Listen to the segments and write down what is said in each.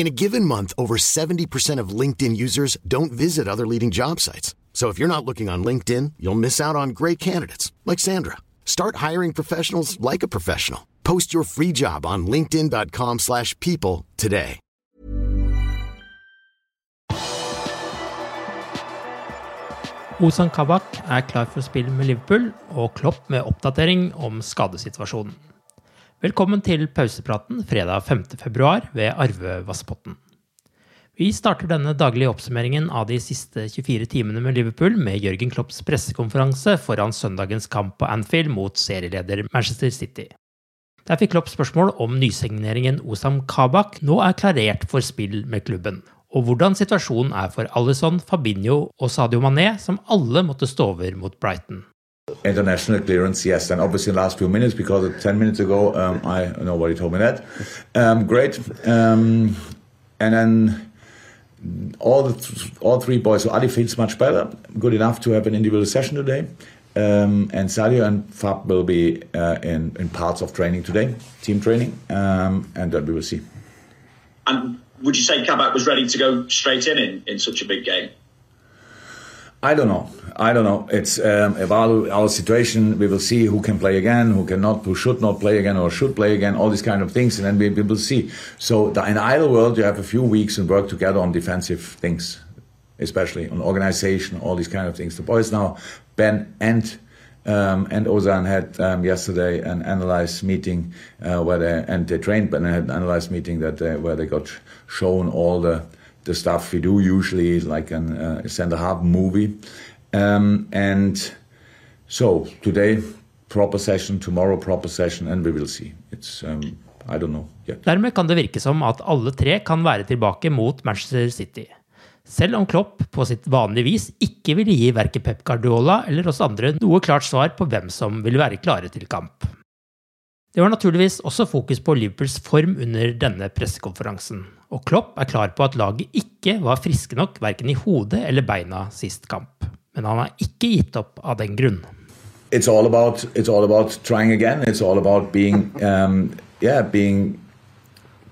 In a given month, over 70% of LinkedIn users don't visit other leading job sites. So if you're not looking on LinkedIn, you'll miss out on great candidates like Sandra. Start hiring professionals like a professional. Post your free job on linkedin.com/people today. Ozan Kabak er klar for spill med Liverpool, og Klopp med oppdatering om skadesituasjonen. Velkommen til pausepraten fredag 5.2 ved Arve Vasspotten. Vi starter denne daglige oppsummeringen av de siste 24 timene med Liverpool med Jørgen Klopps pressekonferanse foran søndagens kamp på Anfield mot serieleder Manchester City. Der fikk Klopp spørsmål om nysigneringen Osam Kabak nå er klarert for spill med klubben, og hvordan situasjonen er for Alison, Fabinho og Sadio Mané, som alle måtte stå over mot Brighton. International clearance, yes, and obviously in the last few minutes because 10 minutes ago um, I nobody told me that. Um, great, um, and then all the th- all three boys. So Ali feels much better, good enough to have an individual session today, um, and Sadio and Fab will be uh, in in parts of training today, team training, um, and then we will see. And would you say Kabak was ready to go straight in in, in such a big game? I don't know. I don't know. It's um, about our situation. We will see who can play again, who cannot, who should not play again, or should play again. All these kind of things, and then we, we will see. So the, in ideal world, you have a few weeks and work together on defensive things, especially on organization, all these kind of things. The boys now, Ben and um, and Ozan had um, yesterday an analyze meeting uh, where they and they trained, but they had an analyze meeting that they, where they got shown all the the stuff we do usually, like an uh, center half movie. Um, and so today, proper session, tomorrow, proper session, and we will see. It's um, I don't know yet. Dermed kan det virke som at alle tre kan være tilbake mot Manchester City. Selv om Klopp på sitt vanlige vis ikke ville gi verken Pep Guardiola eller oss andre noe klart svar på hvem som ville være klare til kamp. Det var naturligvis også fokus på Liverpools form under denne pressekonferansen, og Klopp er klar på at laget ikke var friske nok verken i hodet eller beina sist kamp. Men han har ikke gitt opp av den grunn. It's all about it's all about trying again. It's all about being um, yeah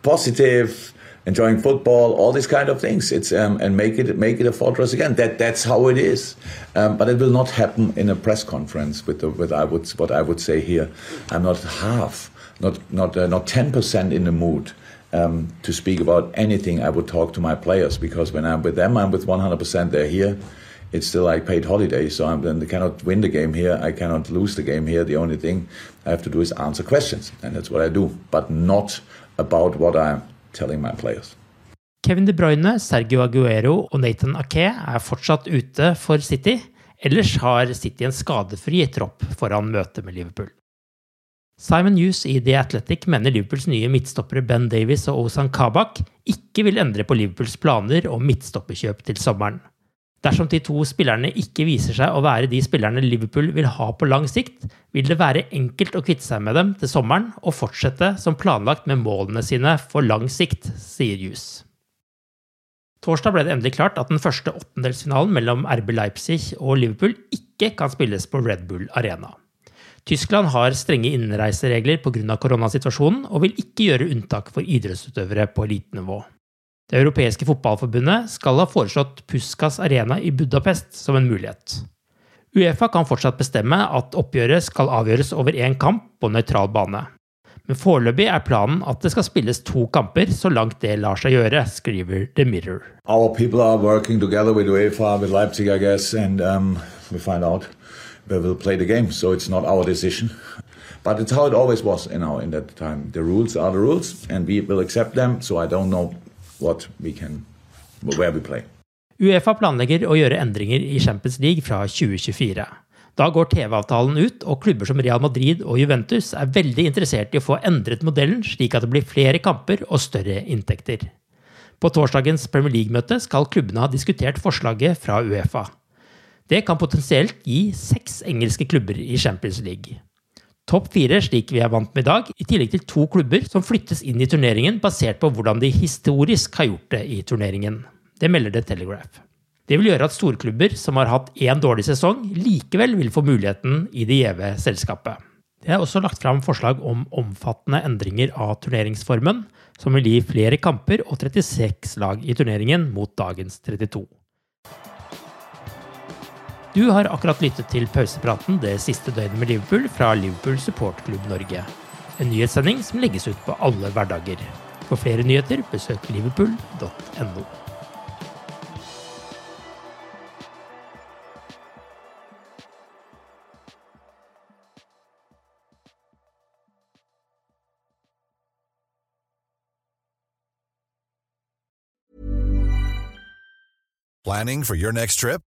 positive, enjoying football, all these kind of things. It's um, and make it make it a fortress again. That that's how it is. Um, but it will not happen in a press conference with the, with I would what I would say here. I'm not half, not not uh, not ten percent in the mood. Um, to speak about anything, I would talk to my players because when I'm with them, I'm with 100%. They're here. It's still like paid holiday, so then they cannot win the game here. I cannot lose the game here. The only thing I have to do is answer questions, and that's what I do, but not about what I'm telling my players. Kevin De Bruyne, Sergio Aguero og Nathan Ake er fortsatt ute for City. Ellers har City en skadefri tropp foran møtet med Liverpool. Simon Hughes i The Athletic mener Liverpools nye midtstoppere Ben Davies og Ozan Kabak ikke vil endre på Liverpools planer om midtstopperkjøp til sommeren. Dersom de to spillerne ikke viser seg å være de spillerne Liverpool vil ha på lang sikt, vil det være enkelt å kvitte seg med dem til sommeren og fortsette som planlagt med målene sine for lang sikt, sier Hughes. Torsdag ble det endelig klart at den første åttendelsfinalen mellom RB Leipzig og Liverpool ikke kan spilles på Red Bull Arena. Tyskland har strenge innreiseregler pga. koronasituasjonen, og vil ikke gjøre unntak for idrettsutøvere på elitenivå. Det europeiske fotballforbundet skal ha foreslått Puskas Arena i Budapest som en mulighet. Uefa kan fortsatt bestemme at oppgjøret skal avgjøres over én kamp på nøytral bane. Men foreløpig er planen at det skal spilles to kamper så langt det lar seg gjøre, skriver The Mirror. Our people are working UEFA, with Leipzig, I guess, and um, we find out we will play the game. So it's not our decision. But it's how it always was in our in that time. The rules are the rules, and we will accept them. So I don't know can. Uefa planlegger å gjøre endringer i Champions League fra 2024. Da går TV-avtalen ut, og klubber som Real Madrid og Juventus er veldig interessert i å få endret modellen slik at det blir flere kamper og større inntekter. På torsdagens Premier League-møte skal klubbene ha diskutert forslaget fra Uefa. Det kan potensielt gi seks engelske klubber i Champions League. Topp fire, slik vi er vant med i dag, i tillegg til to klubber som flyttes inn i turneringen basert på hvordan de historisk har gjort det i turneringen. Det melder The Telegraph. Det vil gjøre at storklubber som har hatt én dårlig sesong, likevel vil få muligheten i det gjeve selskapet. Det er også lagt fram forslag om omfattende endringer av turneringsformen, som vil gi flere kamper og 36 lag i turneringen mot dagens 32. Du har akkurat lyttet til pausepraten det siste døgnet med Liverpool fra Liverpool supportklubb Norge. En nyhetssending som legges ut på alle hverdager. For flere nyheter, besøk liverpool.no. Planning for your next trip?